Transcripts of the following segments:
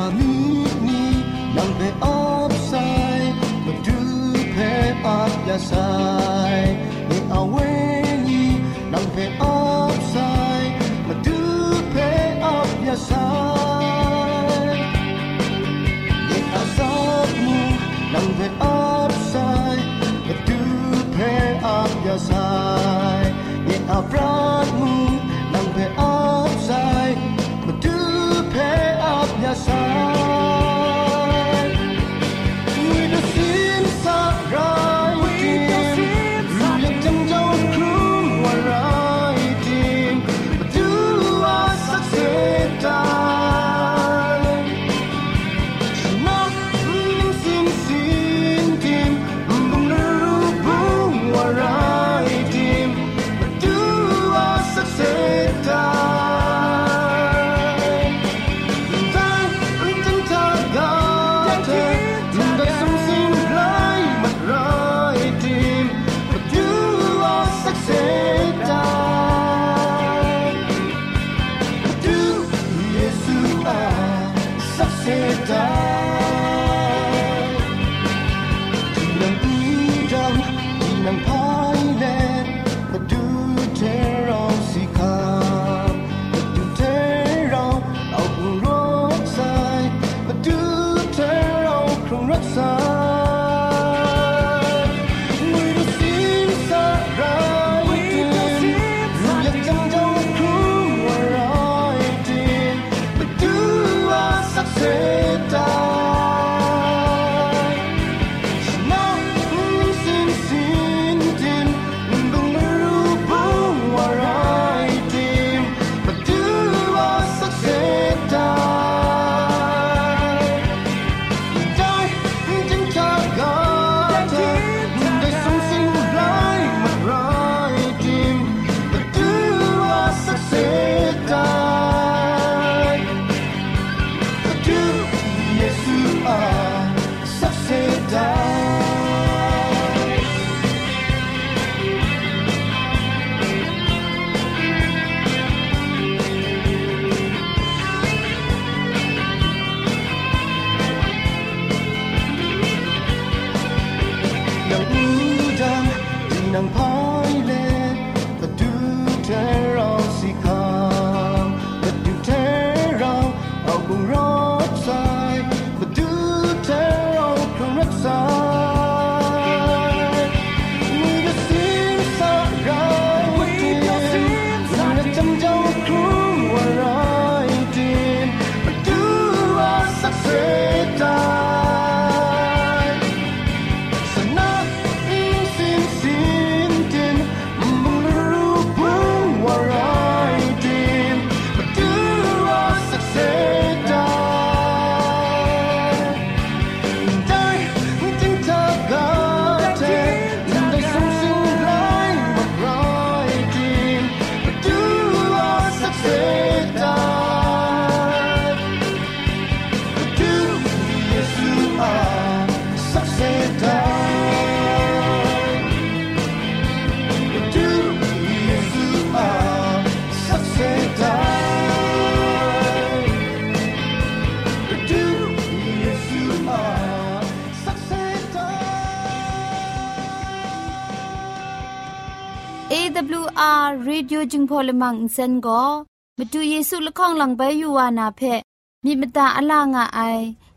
pamilyi yang beopsai Kedupe at yasai E awenyi yang beopsai Kedupe at yasai E azabmu yang beopsai Kedupe at yasai E abran AWR Radio จึงพอลมังอินเซนก็มาดูเยซูละข้องหลังใบยูวานาเพมีมตาอลางอไอ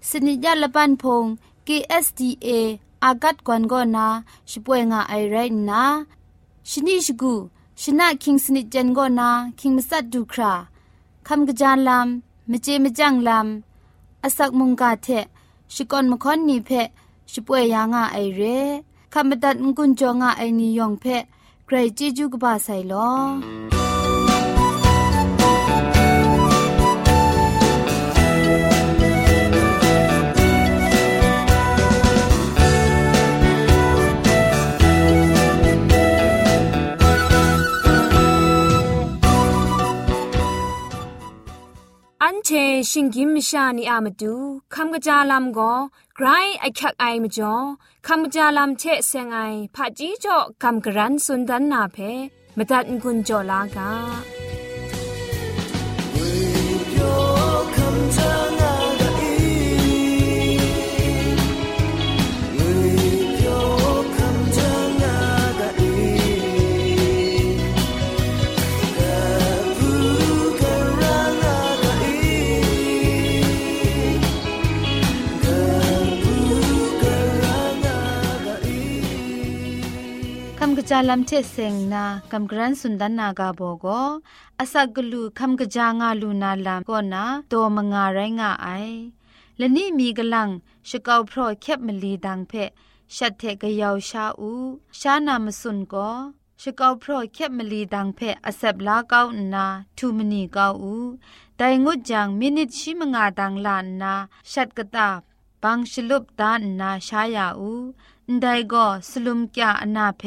สนิยาละปันพง KSDA อากัดกวนก็นาช่วยงาไอไรนะชนิชกูชนะคิงสนิจันก็นาคิงมัสัดดูคราคำกระจานลำมเจมจังลำอาศักมุงกาเทชิกอนมคอนนีเพช่วยยางาไอเรคำบัดงกุนจงาไอนิยองเพ ใครจีจูกบาไซลอ อันเชิงกิมชานีอามาดูคำกระจาลำก็ไกรไอคักไอมาจ่อคำกระจาลำเชเซงไอผาจีจ่อคำกระรันสุนดันนาเพมตัดกุญจ่อลากา จาลัมเทเซงนากัมกรันสุนดานนากาโบโกอาศักลูคัมกจางาลูนาลามก็นาโตมงาไรงาไอและนี่มีกลังชะกาวพรอแคบมลีดังเพชัดเทกยาวชาอูชานามสุนก็ชะกาวพรอแคบมลีดังเพอเซบลาเกานาทูมนีเกาอูแต่งดจังมินิชิมงาดังลานนาชัดกตาบังชลุบตานนาชายาอูได้ก็สลุมกะอนาเพ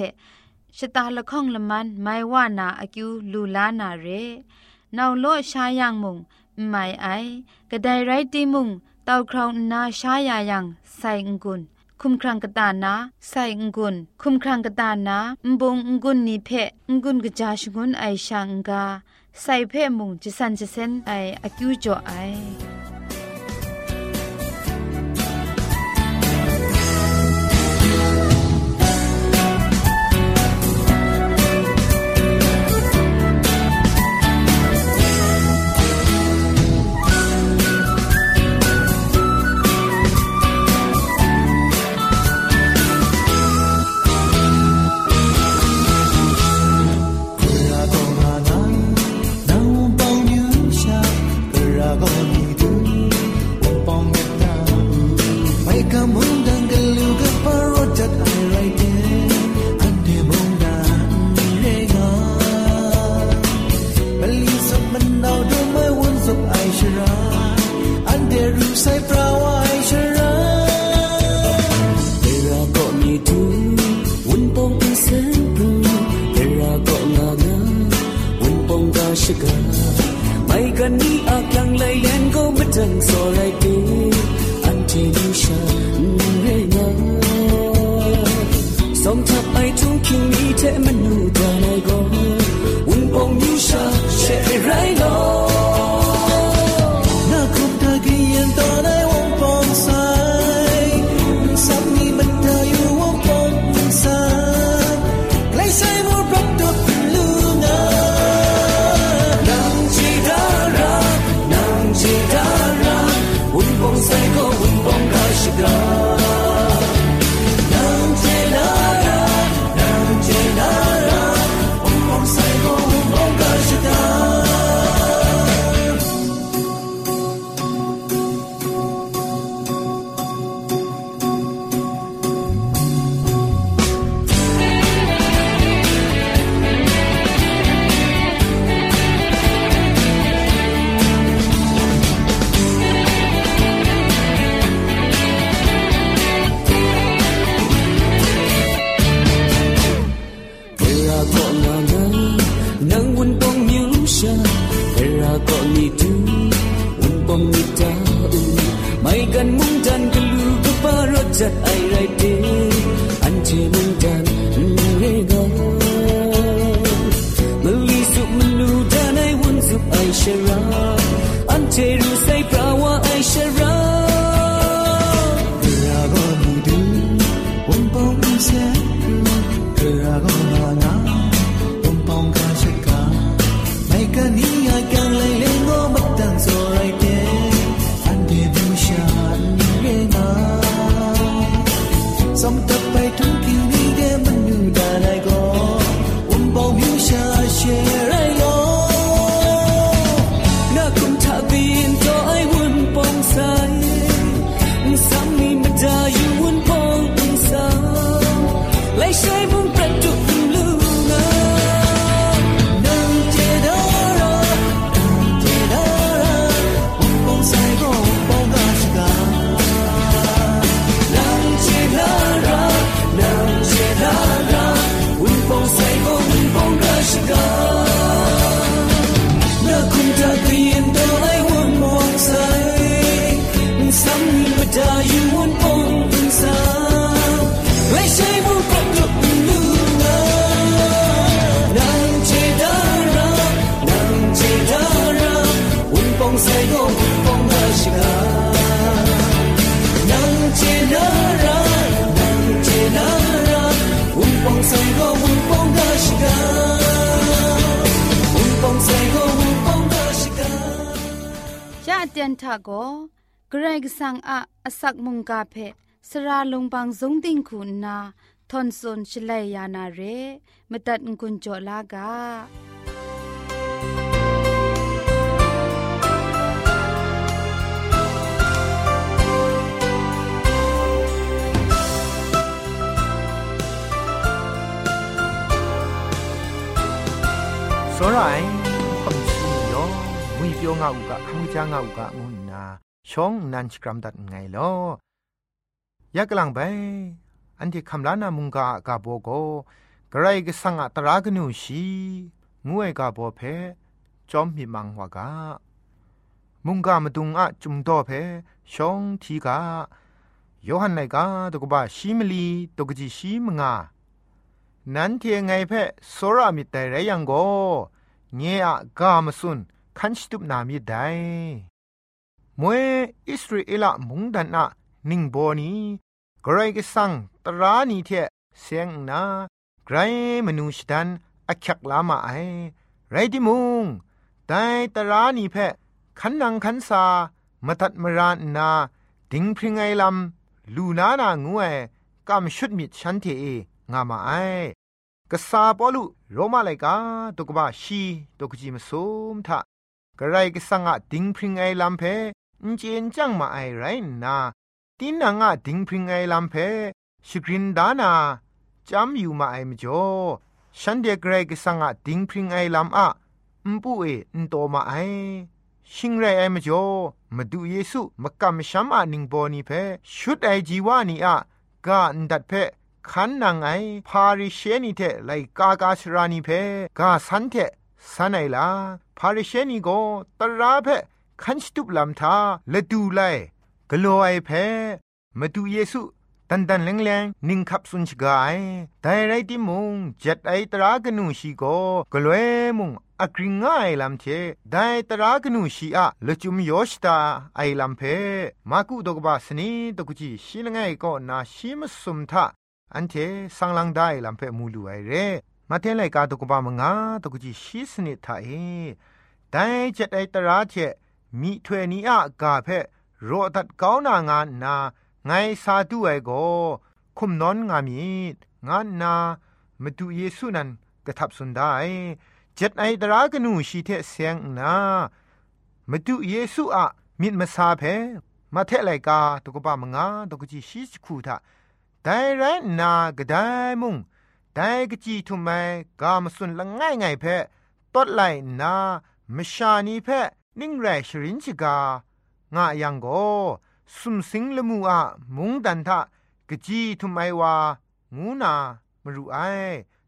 ชะตาละข้องละมันไม่ว่านาอกิวลูลานาเรนาวโลชายังมุงไม่ไอกระไดไรตีมุงเต้าคราวนาชายายังใส่งกุนคุมครังกตานาใส่งกุนคุมครังกตานาบงงกุนนิเพงกุนกจาชกุนไอชังกาใส่เพมุงจิสันจิเซนไออกิวจ่อไอ I ยะเตียนทะโกเกรกสังอะอสักมุงกาเพสระลงบางสงติงคุณนาทอนซนชลัยยานาเรมตัดกุญจลากา စောရိုင်းခွန်စီယော มีเปียวงาอุกะคังจางาอุกะมุนนาชองนันชกรัมดัดไงลอยากลังไปอันที่คำลานามุงกากาโบโกกระไรกสังอัตรากนูชีงวยกาโบเพจอมมีมังวากามุงกามดุงอะจุมโตเพชองทีกาโยฮันไนกาตกบะชีมลีตกจิชีมงานั้นเทียงไงเพโซรามิตไตรยังโกเงอะกามสุน คันสตุปนามิได้มวยอิสราเอลมุงดันนะนิงโบนีกรกสังตรานีเทเสียงนาไกรมนูชดันอักยักลามาไอไรดิมุงแต่ตรานีเพะขันนังขันสามาตัดมรานนา ดิงพริงไอลำลูนานางวยกำชุดมิดฉันเทเองามาไอกษาปอลุโรมาไลกาตุกบะชีตุกจิมซุมทะ กระไรกสังะดิงพริงไอลำเพอินเจนจังมาไอไรนาตินังะดิงพริงไอลำเพชกรินดานาจำอยู่มาไอมจ่อฉันเดกไรกสังะดิงพริงไอลำอะมปุเออินโตมาไอชิงไรไอมจ่อมาดูเยซูมากำชัมอานิงโบนีเพชุดไอจีวานีอะกาอันดัดเพขันนางไอพาริเชนีเทไลกากาชรานีเพกาสันเท สันไอลาพาริเชนีโกตราเพขันสตุปลำทาละดูไลกลัวไอเพมาดูเยซูตันตันแรงแรงนิ่งขับสุนชกายแต่ไรที่มุงเจ็ดไอตรากนูชีโกกลัวมุงอักริงง่ายลำเทได้ตรากนูชีอะละจุมโยชตาไอลำเพมากุดกบาสนีตกุจีชีลงไงก็นาชิมสุมทาอันเทสังลังได้ลำเพมูลูไอเร มาเทไลกาตุกบามงาตุกจีชีสนิทาเอแต่เจ็ดไอตราเจมีถวยนี้อะกาเพโรตัดก้าวนางานนาไงซาดูไอโกคุมนอนงามีงานนามาดูเยซูนันกระทับสุนได้เจ็ดไอตรากนูชีเทเสียงนามาดูเยซูอะมิดมาซาเพมาเทไลกาตุกบามงาตุกจีชีสคูทาแต่ไรนากระไดมุง แต่กจีทุไมกามสุนละง่ายไงเพะตดไหลนามชานีเพะนิ่งแรชรินชิกางะยังโกสุมสิงละมูอะมุงดันทะกจีทุไมวางูนามรูไอ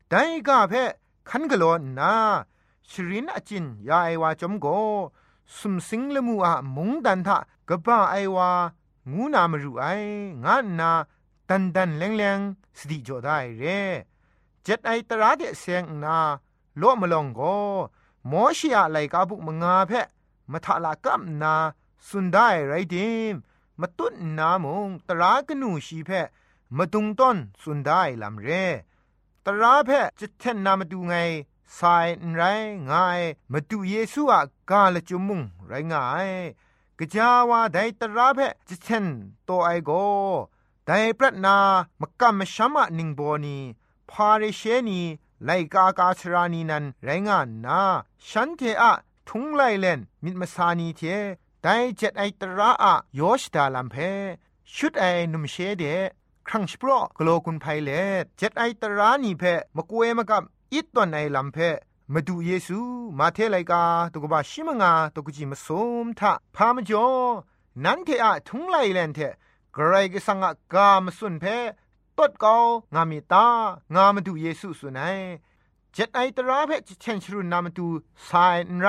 แต่กาเพะขันกะโลนาชรินอจินยาไอวาจอมโกสุมสิงละมูอะมุงดันทะกบ้าไอวางูนามรูไองะนา ตันดันแรงแรงสติจอได้เร่ จ็ดไอตราเดเสียงนาโลมลองโกมอชิอาไลกาบุกมงาเพะมะทะละกัมนาสุนได้ไรดิมมตุนนามงตรากนูชีเพะมตุงต้นสุนได้ลำเร่ตราเพะจะเทนนามาดูไงสายไรง่ายมาดูเยซูอะกาละจุมุงไรง่ายกะจาวาไดตราเพะจะเทนโตไอโกแต่ปรัตนามกำมชัมะนิงโบนี พาเรเชนีไลกากาชรานีนันไรงานนาฉันเทอะทุงไลเลนมิดมาสานีเทแต่เจ็ดไอตระอะโยชดาลัมเพชุดไอนุมเชเดครั้งสปรอกโลกุนไพเลเจ็ดไอตรานีเพมกเวมกับอิตตอนไอลัมเพมาดูเยซูมาเทไลกาตุกบาชิมงาตุกจิมสมทะพามจ่อนันเทอะทุงไลเลนเทกรกสังกามสุนเพ ตดกางามิตางามาดูเยซูสุนัยเจ็ดไอตราเพจเชนชรุนามาดูสายนไร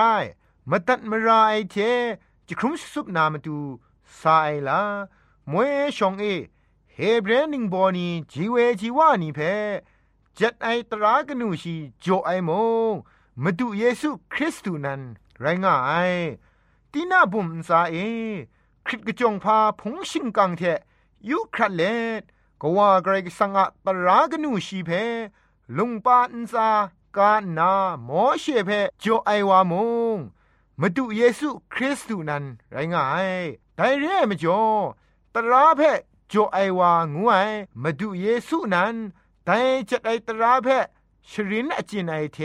มาตัดมาราไอเทจะครุมสุบนามาดูสายลามวยชองเอเฮเบรนิงบอนีจีเวจีวานีเพจัดไอตรากนูชีโจไอมงมาดูเยซูคริสต์นั้น ไรง่ายตีน่าบุมซาเอคริตกจงพาพงชิงกังเทยุครัดเลด ก็ว่าไกรสังอะตรากนูชีเพลุงปาอินซากานาโมเชเพโจไอวามงมาดูเยซูคริสต์นั้นไรง่ายแต่เร่มจ่อตราเพโจไอวางวยมาดูเยซูนั้นแต่จะไอตราเพชรินอจินไอเท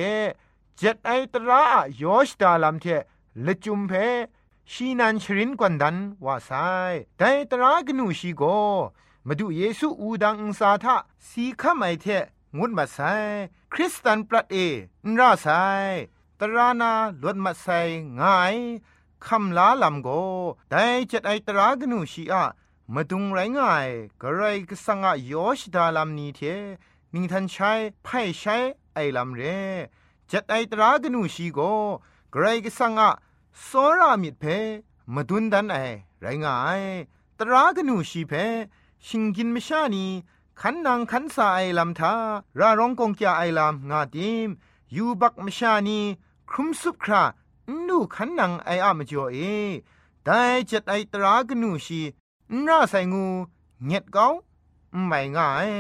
จ็ดไอตรายอชดาลัมเทละจุมเพชีนันชรินกวนดันว่าไซแต่ตรากนูชีโก มาดูเยซูอูดังอุสาทะสีขมไอเทงุดมาไซคริสตันปรัดเอนราไซตรานาลวดมาไซง่ายคำลาลำโกแต่จ็ดไอตรากนูชีอะมาดุงไรง่ายกระไรก็สังอะยอชดาลำนี้เทนิงทันใช้ไพ่ใช้ไอลำเรจัดไอตรากนูชีโกไกรกสังอะสรามิดเพมาดุนดันไอไรงายตรากนูชีเพ ชิงกินมชานีขันนางขันสาไอลำทาราร้องกงจาไอลำงาดิมยูบักมชานีครุมสุบครานูขันนางไออะมจ่อเอได้จัดไอตรากนูชีน่าใส่งูเงียดเกาไม่ง่าย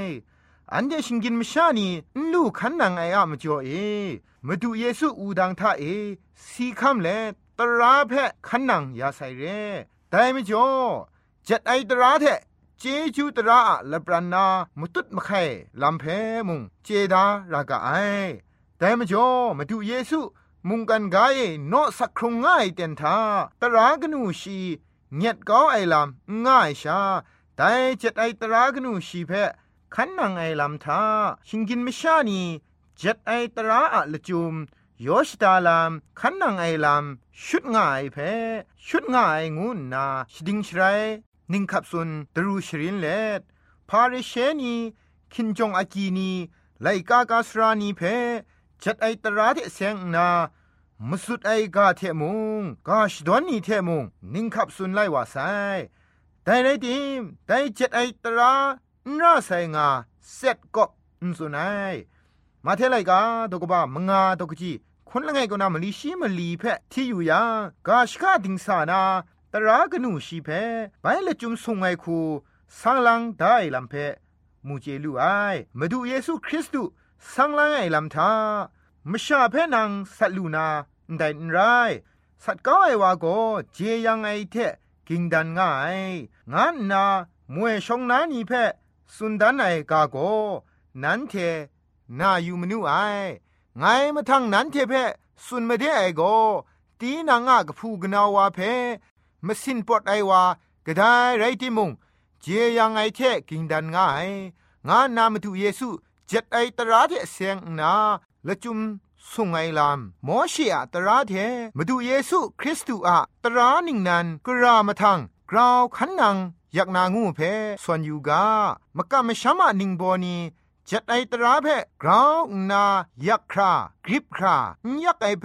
อันเดชิงกินมชานีลูขันนางไออะมจ่อเอมาดูเยซูอูดังท่าเอสีคำเลตราเพะขันนังยาใส่เร่แต่ไม่จ่อจัดไอตราเท เจจูตราละปรานามุตุดมะไข่ลำเพมุงเจดารากาไอแต่ม่จ่อมาดูเยซูมุงกันกายโนสักครงง่ายเต็นทาตรากนูชีเงียดก้าไอลำง่ายชาแต่เจัดไอตรากนูชีเพะขันนังไอลำทาชิงกินไม่ชานีจ็ดไอตราอะละจุมยอชตาลามขันนังไอลามชุดง่ายเพชุดง่ายงูนาชดิงชไร นิงขับสุนตรูชรินเลดพาริเชนีคินจงอากีนีไลกากาสรานีเพจัดไอตราเทเซงนามสุดไอกาเทมุงกาชดอนนีเทมุงนิงขับสุนไลวาไซแต่ในทีมแต่จัดไอตราน่าไซงาเสร็จก็อุนสุนัยมาเทไลกาตกบ้ามงาตกจีคนละไงก็นามลีชีมลีเพที่อยู่ยากาชกาดิงสานา ตรากนูชีเพไปละจุมสุงไงคูสังลังได้ลำเพมูเจลูไอมาดูเยซูคริสต์สังลังไอลำทามชาเพนังสัตลูนาได้ไรสัตก้าไอวาโกเจยังไอเทกิงดันง่ายงานนามวยชงนานีเพสุนดันไอกาโกนันเทนาอยู่มนูไอไงมาทางนั้นเทเพสุนมาเดไอโกตีนางะกพูกนาวาเพ มสินปอดไอวากระไดไรติมุงเจียังไอเทกิงดันง่ายงานนามาตุเยซูเจ็ดไอตราเทเสียงนาละจุมสุงไงลามมอชีอะตราเทมาดูเยซูคริสต์อะตราหนิงนันกรามาทังกราวขันนังอยากนางูเพส่วนอยู่กามกะมะชามะนิงโบนีจัดไอตราเพกราวนายักครากริบครายักไอเพ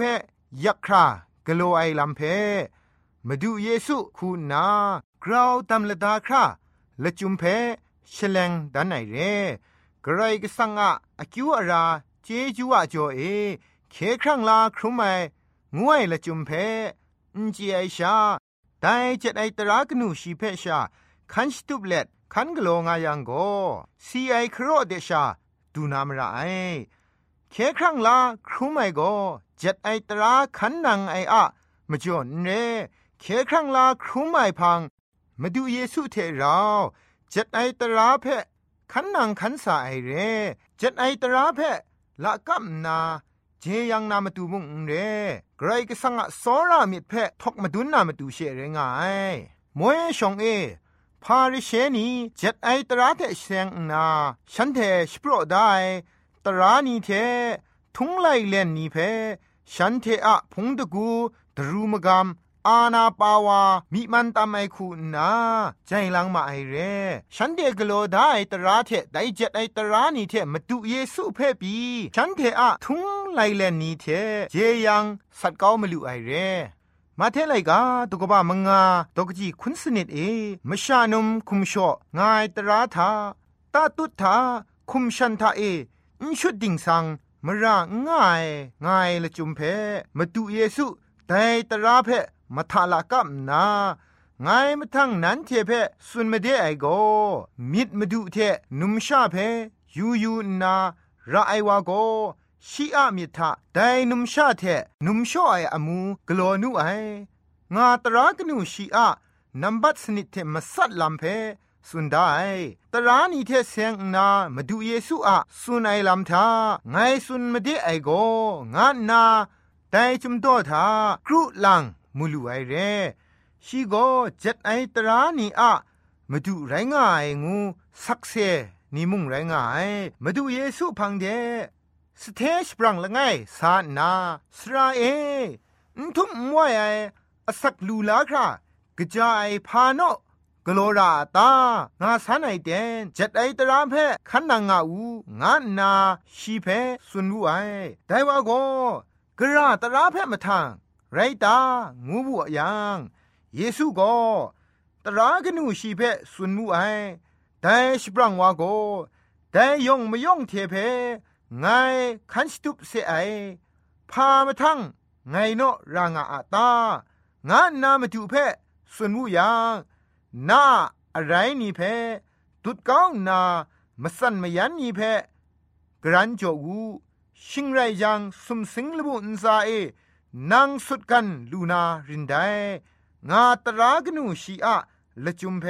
ยักครากโลไอลำเพ มาดูเยซูคูนากราวตำละดาคราละจุมเพชเลงดันไอเรกระไรก็สังอะอคิวอาราเจจูอะจอเอเคครั้งลาครุมไองวยละจุมเพอินจีไอชาไดจัดไอตรากนูชีเพชาคันสตุบเล็ดคันกโลงายังโกซีไอครอเดชาดูนามระไอเคครั้งลาครุไมโกเจ็ดไอตราคันนังไออะมจ่อนเร เคครั้งลาครุไมพังมาดูเยซูเทเราเจ็ดไอตราเพคันนังคันสาไอเรเจ็ดไอตราเพะละกัมนาเจยังนามาดูมุงเรไกรก็สังะสอรามิดเพะทกมาดุนนามาดูเชเรงายมวยชองเอพาริเชนีเจ็ดไอตราเทเซงนาฉันเทสโปรได้ตรานีเททุงไลเลนนีเพฉันเทอะพงตะกูดรูมกาม อาณาปาวามิมันตามไอคูนาใจลังมาไอเร่ฉันเดกโลได้ตราเทไดเจ็ดไอตรานีเทมาดูเยซูเพ่ปีฉันเทอะทุงไลเลนีเทเจยังสัตเก้ามาลุไอเรมมาเทไลกาตุกบะมงาตกจีคุนสนิดเอมชานุมคุมชองายตราทาตาตุทาคุมชันทาเออินชุดดิ่งสังมระง่ายง่ายละจุมเพมาดูเยซูแต่ตราเพ มาทาลากับนาไงมาทั้งนั้นเทเพสุนมาเดไอโกมิดมาดูเทนุมชาเพยูยูนาระไอวาโกชีอะมิทะไดนุมชาเทนุมชอไออมูกลอนุไองาตรากนูชีอะนัมบัตสนิทเทมาสัดลำเพสุนได้ตรานีเทเซงนามาดูเยซูอะสุนไอลำทาไงสุนมาเดไอโกงานนาไดจุมโตทาครุลัง มูลูไอเรชีโกเจ็ดไอตรานีอะมาดูไรง่ายงูสักเซนี่มุ่งไรง่ายมาดูเยซูพังเดสเทชปรังละไงสานาสราเอทุมมวยไออสักลูลาครากระจายพาโนกโลราตางาสานไอเดนเจ็ดไอตรามเพขันนางาอูงานาชีเพสุนวูไอไดว่าโกกระตราเพมาทาง ไรตางูบัวยังเยซูก็ตรากนูชีเพสุนมูไอแต่สปรังวาโกแต่ยงไม่ยงเทเพไงคันสตุปเสไอพามาทั้งไงโนรางอาตางานนามาจูเพสุนมูยังนาอะไรนี่เพตุดก้าวนามาสันมายันนี่เพกรันจอกูชิงไรยังสุมสิงลบุนซาเอ นางสุดกันลูนารินไดงาตรากนูชีอะละจุมเพ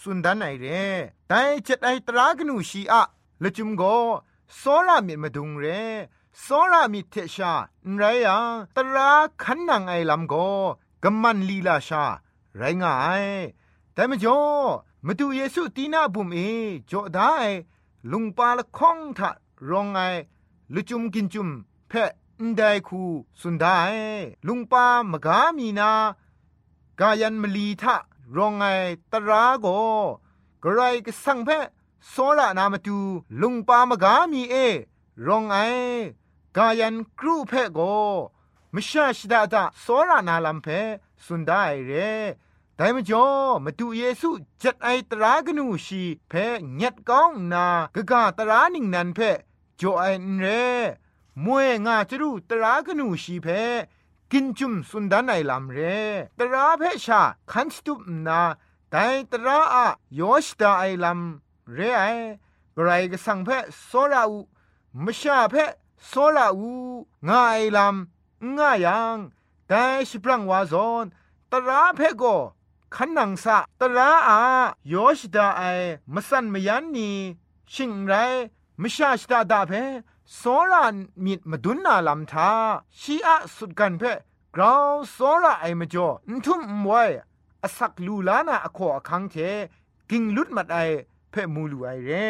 สุนดันไอเรแต่จ็ดไอตรากนูชีอะละจุมโกโซรามิมาดุงเรโซรามิเทชาไรยังตราขันนางไอลำโกกำมันลีลาชา ไรงายแต่มจ่อมาดูเยซูตีนาบุมเอจ่อได้ลุงปาละคองทะรองไอลุจุมกินจุมเพะ นไดคูสุนได้ลุงปามกามีนากายันมลีทะรองไงตราโกกระไรก็สังเพโซระนามาตูลุงปามกามีเอ รองไอกายันครูเพโกมชาชดาตาโซระนาลัมเพสุนได้เรแต่มจ่อมาดูเยซูจัดไอตรากนูชีเพเงียดก้องนากะกาตรานิงนันเพจ่อไอเร มวยงาจรูตรากนูชีเพกินจุมสุนดานไอลำเรตราเพชาคันสตุปนาแต่ตราอะยอชดาไอลำเรไอกรก็สังเพโซราอูมชาเพโซราอูงาไอลำงายังแต่ชิปรังวาซอนตราเพโกขันนังสะตราอายอชดาไอมสันมยันนีชิงไรมชาชดาดาเพ โซรามิดมาดุนนาลำทาชีอะสุดกันเพกราวโซราไอมจ่อนทุ่มมวยอสักลูลานาอโคอคังเทกิงลุดมัดไอเพ่มูลูไอเร่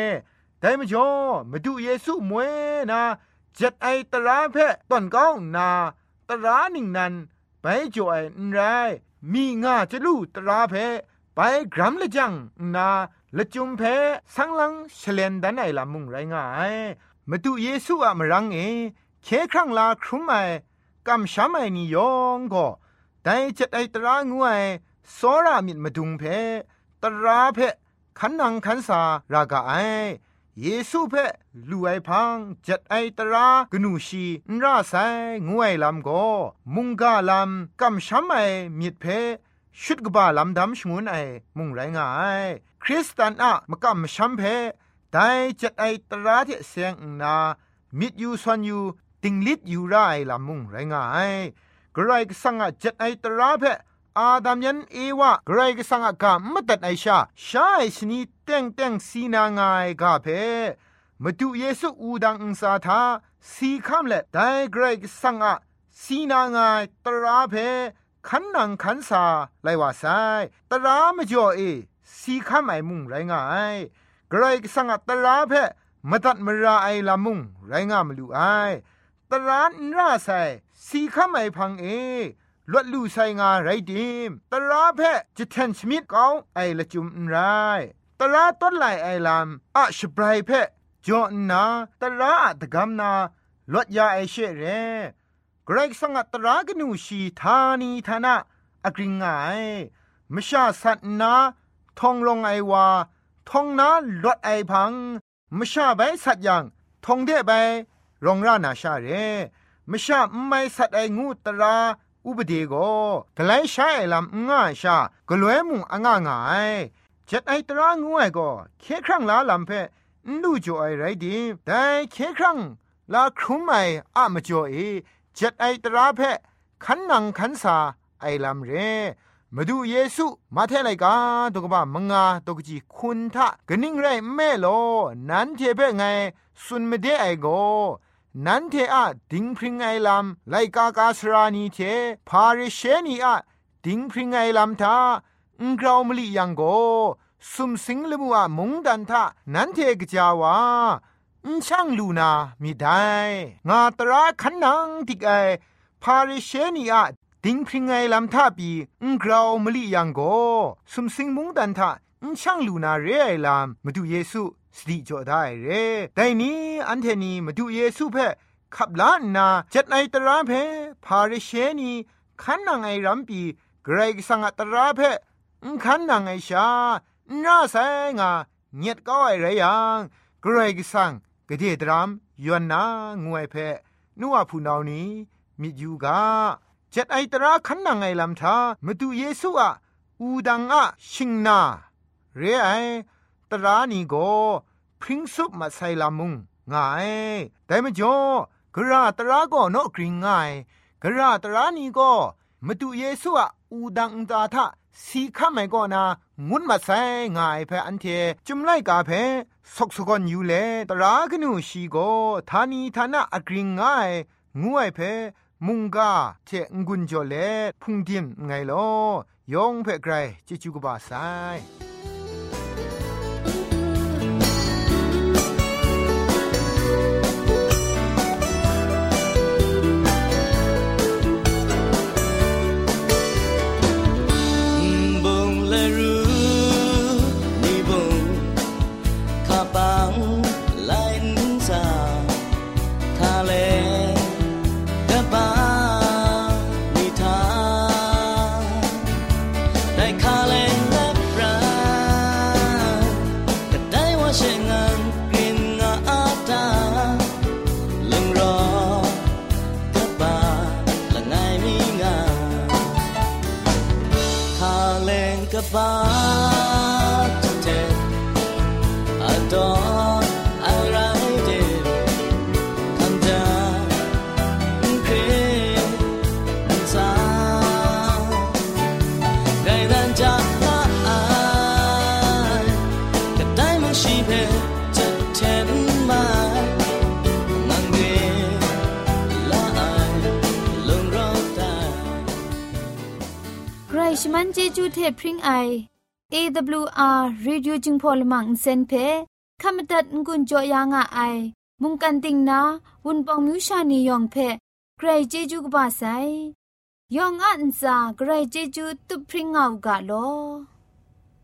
แต่มจ่อมาดูเยซูมวยนาจัดไอตราเพ่ตอนก้องนาตราหนิงนันไปจ่อไอนไรมีงาจะลู่ตราเพ่ไปกรัมละจังนาละจุมเพ่สังลังเฉลนดันไอลามุงไรง่าย มาดูเยซูอะมรังเอเคครั้งลาครุมไอกำช้ำไอนิยองก็แต่จะไอตรางวยสอรามิดมาดุงเพตราเพขันนังขันสารากาไอเยซูเพลูไอพังจัดไอตรากนูชีนราไซงวยลำก็มุงกาลำกำช้ำไอมิดเพชุดกบาลำดำชงวนไอมุงไรงายคริสตันอะมากำช้ำเพ แต่จัดไอตราที่เสียงนามิดยูซอนยูติงลิดยูไรลามุงไรงายกรายกสังจัดไอตราเพอาดามยันเอวะกรายกสังกามตัดไอชาชาไอชนีเต็งเต็งสีนางายกาเพมาดูเยซูอูดังอุสาทาสีคำเละแต่กรายกสังสีนางายตราเพขันนังขันสาไลว่าไซตรามจ่อเอสีคำไอมุงไรงาย กรกสังตราเพมตัดมราไอลามุงไรงามลูไอตรานราไซสีขามไอพังเอลวดลูไซงาไรดิมตราเพจะแทนชมิดเกาไอละจุมไรตราต้นไหลไอลามอะชบรายเพจอนาตราอะตะกำนาลวดยาไอเชเรกรกสังตรากนูชีธานีธานะอกริงไงมชาสัตนาทองลงไอวา ทองนาลดไอพังมชาใบสัตยังทองเดใบรองรานาชาเรมชาไม่สัตไองูตราอุบดีโกกไลใช้ลำง่าชากลวยมุงอ่างง่ายจัดไอตรางูไอก็เคครั้งลาลำเพนูจ่อไอไรดีแต่เคครั้งลาครุมไออะมจ่อเอจัดไอตราเพขันนังขันสาไอลำเร มาดูเยซูมาเทไลกาตกบ้ามงาตกจีคุณทะกนิ่งไรแม่โลนั้นเทเปไงสุนไม่ได้ไอโกนั้นเทอะดิงพริงไอลำไลกากาสรานีเทพาริเชนีอะดิงพริงไอลำทาอุงกราวมลียังโกสุมสิงลมัวมงดันทะนั้นเทกจาวาอุช่างลูนามีได้งาตราขันนังติกไอพาริเชนีอะ ดิงพริงไงลำท่าปีอุกราวมลิยังโกสุมสิงมุงดันทะอุช่างลูนาเรไอลามมาดูเยซูสติจ่อได้เรแต่นี้อันเทนีมาดูเยซูเพขับล้านนาจัดไอตราเพพาริเชนีขันนางไอรัมปีเกรกสังอัตราเพขันนางไอชาหน้าแสงาเงียดก็ไอไรยังเกรกสังกเดดรามยวนนางวยเพนัวผู้นานี้มิยูกา จ็ดไอตราขันนางไอลำทามาดูเยซูอะอูดังอะชิงนา เรไอตรานีโกพริ้งซุปมาใส่ลามุงง่ายแต่มจ่อกระตราก็นกกริงง่ายกระตรานีก็มาดูเยซูอะอูดังตาทะสีข้าไม่ก็นางุนมาใส่ง่ายเพออันเทจุมไลกาเพสกสกอนอยู่เลตรากนูชีโกทานีทานะอกริงง่ายงวยเพ มุงกาเทงุนจอเลพุงดิมไงลอยองเพ่ไกรจิจูกบาไซ มันเจจูเทพริงไอ AWR Reducing Polymer เซนเพขมตัดงุนจอยางอ้ายมุงกันติงนาวุนปองมิวชานียองเพใครเจจูกบ้าไซยองอันซาใครเจจูตุพริงเอากาโล